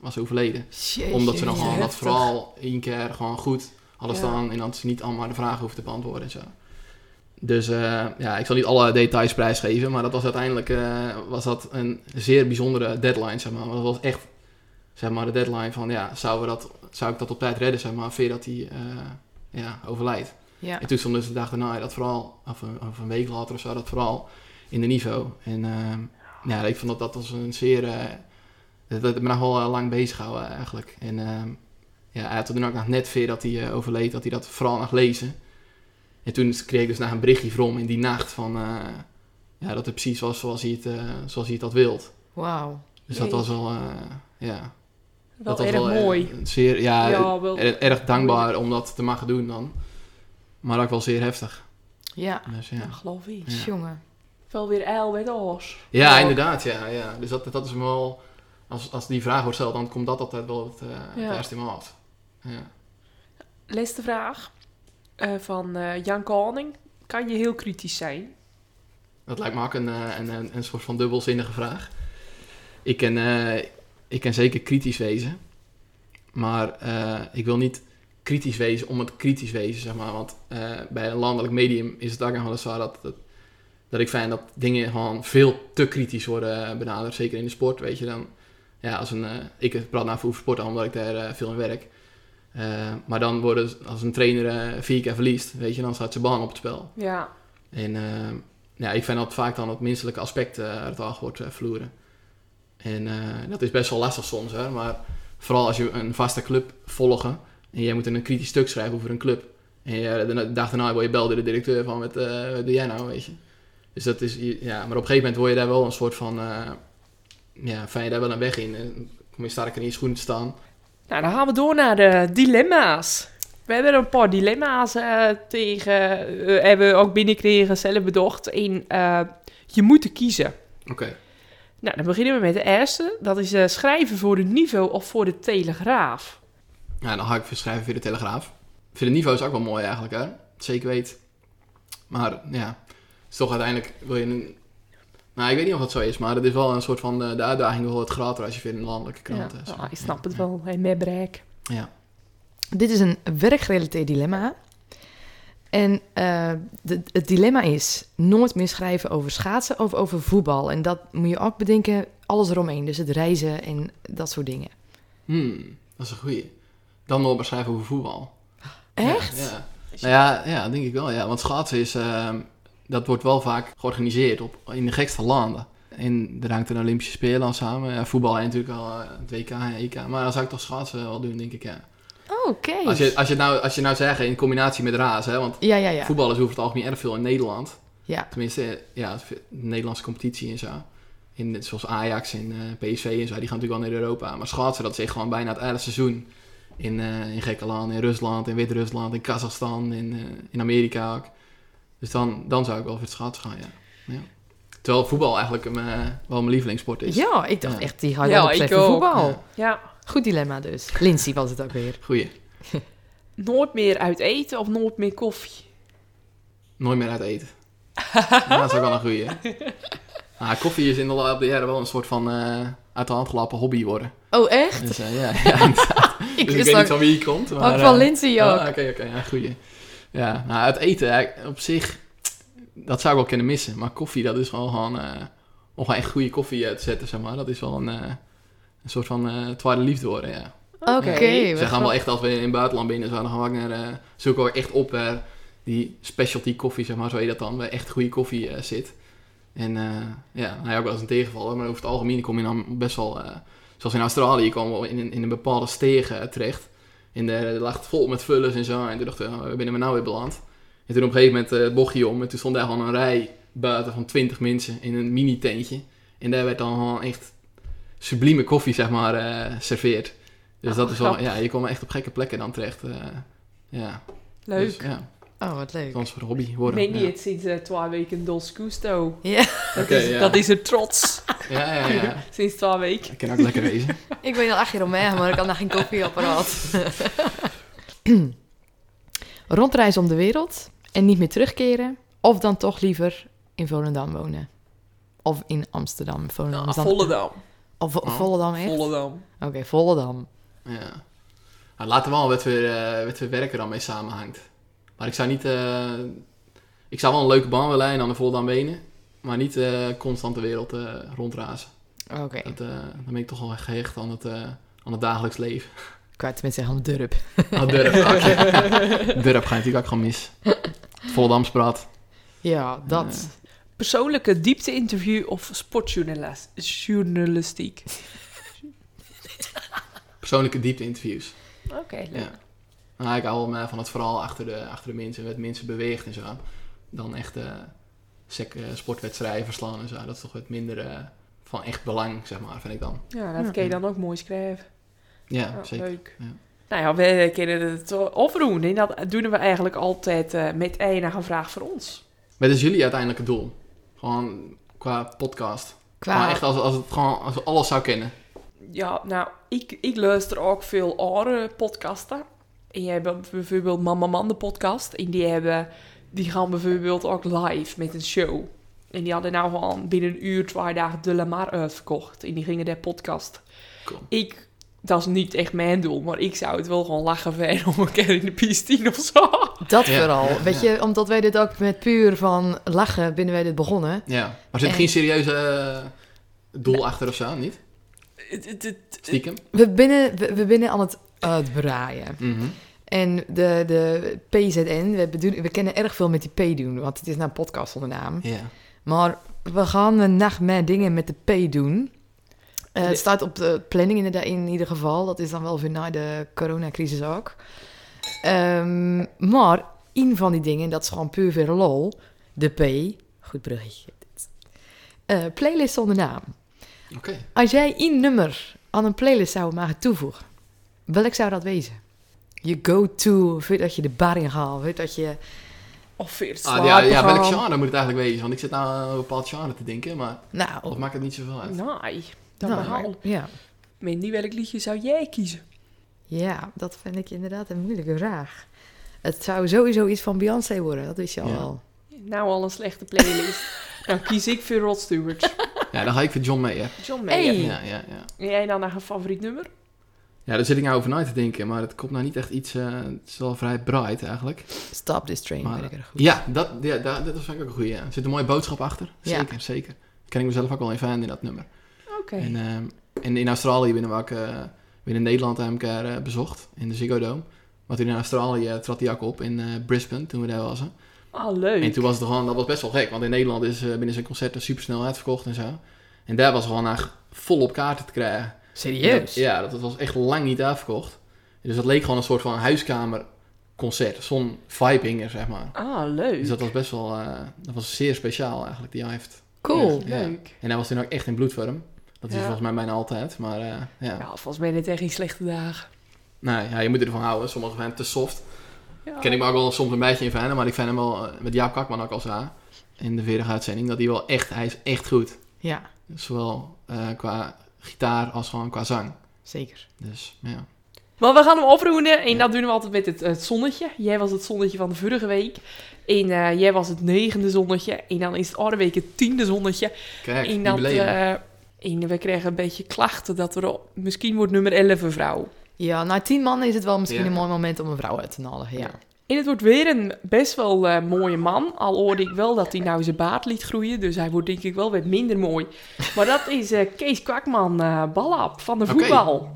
was overleden. Jeetje, Omdat ze dan gewoon dat vooral één keer gewoon goed Ja. staan en dat ze niet allemaal de vragen hoeven te beantwoorden en zo. Dus eh, ja, ik zal niet alle details prijsgeven, maar dat was uiteindelijk was dat een zeer bijzondere deadline, zeg maar. Dat was echt, zeg maar, de deadline van, ja, zou, we dat, zou ik dat op tijd redden, zeg maar, voordat hij eh, ja, overlijdt. Ja. En toen stond dus de dag daarna dat vooral, of een, of een week later of zo, dat vooral in de niveau. En eh, ja, ik vond dat dat was een zeer... eh, dat, dat me nog wel eh, lang bezig gehouden eigenlijk. En ehm, ja, hij had toen ook nog net weer dat hij eh, overleed, dat hij dat vooral nog lezen. En toen kreeg ik dus nog een berichtje van in die nacht van... ja, dat het precies was zoals hij het, zoals hij het had wild. Wauw. Dus dat was wel... ja, Wel dat was erg wel, mooi. zeer, ja, Ja, wel- er- erg dankbaar om dat te mogen doen dan. Maar ook wel zeer heftig. Ja, Dus ja. Geloof ik. Ja. jongen. Wel weer eil met oors. Ja, inderdaad, ja, ja. Dus dat, dat is me wel... Als, als die vraag wordt gesteld, dan komt dat altijd wel het, eh Ja. het eerst in mijn hoofd. Ja. Laatste vraag eh, van eh, Jan Koning. Kan je heel kritisch zijn? Dat lijkt me ook een, eh, een, een, een soort van dubbelzinnige vraag. Ik ken, eh, ik ken zeker kritisch wezen. Maar eh, ik wil niet kritisch wezen om het kritisch wezen, zeg maar. Want eh, bij een landelijk medium is het ook nog wel eens zo dat, dat, dat ik vind dat dingen gewoon veel te kritisch worden eh, benaderd. Zeker in de sport, weet je dan. Ja, als een, eh, ik praat nou over sport omdat ik daar veel in werk. Maar dan worden, als een trainer vier keer verliest, weet je, dan staat zijn baan op het spel. Ja. En ja, ik vind dat vaak dan het menselijke aspect uit het wordt verloren. En dat is best wel lastig soms, hè. Maar vooral als je een vaste club volgen en jij moet een kritisch stuk schrijven over een club. En je, de dag daarna word je belde de directeur van, wat, eh, wat doe jij nou, weet je. Dus dat is, ja, maar op een gegeven moment word je daar wel een soort van, eh, ja, vind je daar wel een weg in. En kom je sterker in je schoenen te staan. Nou, dan gaan we door naar de dilemma's. We hebben een paar dilemma's eh, tegen, eh, hebben ook binnengekregen, zelf bedacht. Eh, je moet kiezen. Oké. Nou, dan beginnen we met de eerste. Dat is eh, schrijven voor de niveau of voor de telegraaf. Ja, dan ga ik verschrijven via de Telegraaf. Ik vind het niveau is ook wel mooi eigenlijk, hè. Zeker weet. Maar ja, het is toch uiteindelijk wil je een... Nou, ik weet niet of dat zo is, maar het is wel een soort van... eh, de uitdaging wordt groter als je via een landelijke krant... ja, nou, ik snap het wel. Hey, met bereik. Ja. Dit is een werkgerelateerd dilemma. En eh, de- het dilemma is nooit meer schrijven over schaatsen of over voetbal. En dat moet je ook bedenken, alles eromheen. Dus het reizen en dat soort dingen. Hmm, dat is een goeie. Dan nog beschrijven over voetbal. Echt? Ja, ja. Nou ja, ja, denk ik wel, ja. Want schaatsen is... ehm, dat wordt wel vaak georganiseerd op, in de gekste landen. En er hangt een Olympische Spelen aan samen. Ja, voetbal en natuurlijk al eh, het WK en EK. Maar dan zou ik toch schaatsen wel doen, denk ik, ja. Oh, Oké. Als je, als je, nou, als je nou zegt in combinatie met raas, hè, want Ja, ja, ja. voetbal is over het algemeen erg veel in Nederland. Ja. Tenminste, ja, de Nederlandse competitie en zo. In, zoals Ajax en eh, PSV en zo, die gaan natuurlijk wel naar Europa. Maar schaatsen, dat is echt gewoon bijna het hele seizoen. In, eh in Griekenland, in Rusland, in Wit-Rusland, in Kazachstan, in, eh, in Amerika ook. Dus dan, dan zou ik wel voor het schaatsen gaan, ja. ja. Terwijl voetbal eigenlijk een, eh, wel mijn lievelingssport is. Ja, ik dacht Ja. echt, die gaat Ja, ja, ik ook. voetbal. Ja. Ja, Goed dilemma dus. Lindsay was het ook weer. Goeie. nooit meer uit eten of nooit meer koffie. Nooit meer uit eten. Ja, dat is ook wel een goeie, hè? Ah, koffie is in de loop der jaren wel een soort van eh, uit de hand gelopen hobby worden. Oh, echt? Dus, eh, ja, ja. Ik dus ik weet ook, niet van wie je komt. Maar, ook van eh, Lindsay ook. ah, Oké, oké, ja, goeie. Ja, nou, uit eten op zich, dat zou ik wel kunnen missen. Maar koffie, dat is wel gewoon, eh, om gewoon echt goede koffie eh, te zetten, zeg maar. Dat is wel een, eh, een soort van eh tweede liefde worden, ja. Oké. Wat Ze gaan wel echt, als we in het buitenland binnen zijn, dan gaan we ook naar, eh, zoeken we echt op die specialty koffie, zeg maar, zo heet dat dan, waar echt goede koffie zit. En eh, ja, hij ook wel eens een tegenvaller, maar over het algemeen kom je dan best wel, eh, zoals in Australië, we in, een- in een bepaalde steeg eh, terecht. En daar lag het vol met vullers en zo. En toen dachten we, oh, waar binnen we nou weer beland? En toen op een gegeven moment het bochtje om. En toen stond daar gewoon een rij buiten van 20 mensen in een mini tentje. En daar werd dan gewoon echt sublieme koffie, zeg maar, serveerd. Dus Ah, dat is wel, ja, je komt echt op gekke plekken dan terecht. ja. Leuk. Dus, ja, Oh, wat leuk. dat is voor hobby worden. Meen ja. je het sinds eh, twee weken Dos Gusto? Ja, Dat, is, ja. dat is er trots. Ja, ja, ja. Sinds twee weken. Ik kan ook lekker wezen. ik ben al acht jaar omheen, maar ik had nog geen koffieapparaat. Rondreizen om de wereld en niet meer terugkeren. Of dan toch liever in Volendam wonen. Of in Amsterdam. Volendam dan- Volendam. Of Vo- Oh, Volendam, echt? Oké, Volendam. Volendam. Ja. Nou, laten we wel wat we, eh, wat we werken dan mee samenhangt. Maar ik zou niet... eh, ik zou wel een leuke baan willen en dan de Volendam benen. Maar niet eh, constant de wereld eh, rondrazen. Oké, eh, dan ben ik toch wel gehecht aan het, eh, aan het dagelijks leven. kwijt met zeggen aan durp. Ah, Durp, oké. Durp ga je natuurlijk ook gewoon mis. Het Volendamspraat. Ja, dat. Persoonlijke diepte-interview of sportjournalistiek? Persoonlijke diepte-interviews. Oké, leuk. Ja. Nou, ik hou wel meer van het verhaal achter de, achter de mensen, wat mensen beweegt en zo. Dan echt eh sec, eh, sportwedstrijden verslaan en zo. Dat is toch wat minder eh, van echt belang, zeg maar, vind ik dan. Ja, dat Ja. kun je dan ook mooi schrijven. Ja, zeker. Leuk. Ja. Nou ja, we kunnen het oproepen. En dat doen we eigenlijk altijd eh, met enige vraag voor ons. Wat is jullie uiteindelijke doel? Gewoon qua podcast. Qua, echt als, als, het, gewoon, als we alles zou kennen. Ja, nou, ik, ik luister ook veel andere podcasten. En je hebt bijvoorbeeld Mama Man, de podcast. En die, hebben, die gaan bijvoorbeeld ook live met een show. En die hadden nou gewoon binnen een uur, twee dagen De Lamar uitverkocht. En die gingen der podcast. Cool. Ik, dat is niet echt mijn doel, maar ik zou het wel gewoon lachen vinden om een keer in de piste of zo. dat Ja, vooral. ja, Weet je, omdat wij dit ook met puur van lachen binnen wij dit begonnen. Ja. Maar zit er En- geen serieuze eh, doel achter of zo, niet? Stiekem? We binnen, we, we binnen aan het uitbraaien. Mhm. En de, de PZN, we, bedoelen, we kennen erg veel met die P doen, want het is nou een podcast zonder naam. Ja. Maar we gaan een nacht met dingen met de P doen. Eh, het staat op de planning inderdaad in ieder geval. Dat is dan wel weer na de coronacrisis ook. Ehm, maar een van die dingen, dat is gewoon puur voor de lol. De P, goed bruggetje. Eh, playlist zonder naam. Oké. Als jij één nummer aan een playlist zou mogen toevoegen, welk zou dat wezen? Je go-to, voordat je de bar in gaat, voordat je... Of weer Ah, slapen ja, ja, welk genre moet het eigenlijk wezen? Want ik zit nou aan een bepaald genre te denken, maar Nou, dat maakt het niet zoveel uit. Nee, dan nou, maar. ja. Mandy, welk liedje zou jij kiezen? Ja, dat vind ik inderdaad een moeilijke vraag. Het zou sowieso iets van Beyoncé worden, dat wist je al Ja. wel. Nou al een slechte playlist. dan kies ik voor Rod Stewart. Ja, dan ga ik voor John Mayer. John Mayer. Hey. Ja, ja, ja. En jij dan naar een favoriet nummer? Ja, daar zit ik nou over na te denken, maar het komt nou niet echt iets... eh, het is wel vrij bright eigenlijk. Stop this train, Maar- ik. Ja, dat, ja, dat, dat ik ook een goeie. Ja. Er zit een mooie boodschap achter. Ja. Zeker, zeker. Daar ken ik mezelf ook wel in fan in dat nummer. Oké. En, ehm, en in Australië binnen we ook... binnen Nederland we elkaar eh, bezocht. In de Ziggo Dome. Maar toen in Australië eh, trad hij ook op in Brisbane, toen we daar waren. Ah, leuk. En toen was het gewoon, dat was best wel gek, want in Nederland is binnen zijn concerten super snel uitverkocht en zo. En daar was gewoon echt vol op kaarten te krijgen. Serieus? Dat- ja, dat was echt lang niet uitverkocht. Dus dat leek gewoon een soort van huiskamerconcert. Zo'n vibe hing er, zeg maar. Ah, leuk. Dus dat was best wel, eh, dat was zeer speciaal eigenlijk, die heeft. Cool. Ja. Leuk. En hij was toen ook echt in bloedvorm. Dat is Ja. volgens mij bijna altijd, maar eh, ja. Ja, volgens mij net echt geen slechte dagen. Nee, ja, je moet ervan houden. Sommige zijn te soft. Ja. Ken ik me ook wel soms een beetje in fan, maar ik vind hem wel, eh, met Jaap Kakman ook al zei, in de vorige uitzending, dat hij wel echt, hij is echt goed. Ja, Zowel qua gitaar als gewoon qua zang. zeker. Dus ja. Maar we gaan hem oproepen en Ja. dat doen we altijd met het, het zonnetje. Jij was het zonnetje van de vorige week. En eh, jij was het negende zonnetje. En dan is het andere week het tiende zonnetje. Kijk, en, dat, eh, en we kregen een beetje klachten dat er misschien wordt nummer 11 een vrouw. Ja, na tien man is het wel misschien Ja. een mooi moment om een vrouw uit te nodigen. Ja. En het wordt weer een best wel eh, mooie man. Al hoorde ik wel dat hij nou zijn baard liet groeien. Dus hij wordt denk ik wel wat minder mooi. Maar dat is eh, Kees Kwakman, eh Ballap van de Oké. voetbal.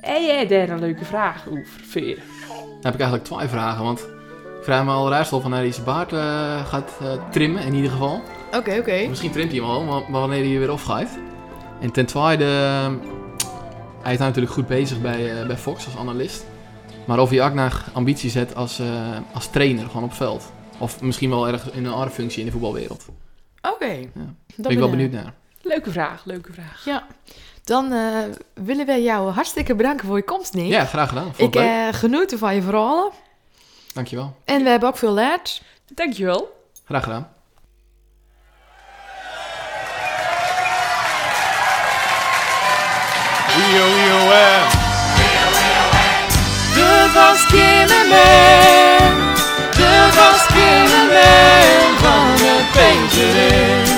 En jij daar een leuke vraag over, Veer? Dan heb ik eigenlijk twee vragen, want ik vraag me al raar of wanneer hij zijn baard gaat eh, trimmen, in ieder geval. Oké, oké. Misschien trimt hij hem al, maar, wanneer hij weer afgaat. En ten tweede, hij is nou natuurlijk goed bezig bij, eh, bij Fox als analist. Maar of hij ook naar ambitie zet als, eh, als trainer, gewoon op veld. Of misschien wel ergens in een andere functie in de voetbalwereld. Oké. Ja. Dan Ben ik wel eh, benieuwd naar. Leuke vraag, leuke vraag. Ja. Dan eh, willen wij jou hartstikke bedanken voor je komst, Nick. Ja, graag gedaan. Vond Ik eh genoten van je verhalen. Dankjewel. En we hebben ook veel geleerd. Dankjewel. Graag gedaan was kinderman, de was kinderman van het Peterheer.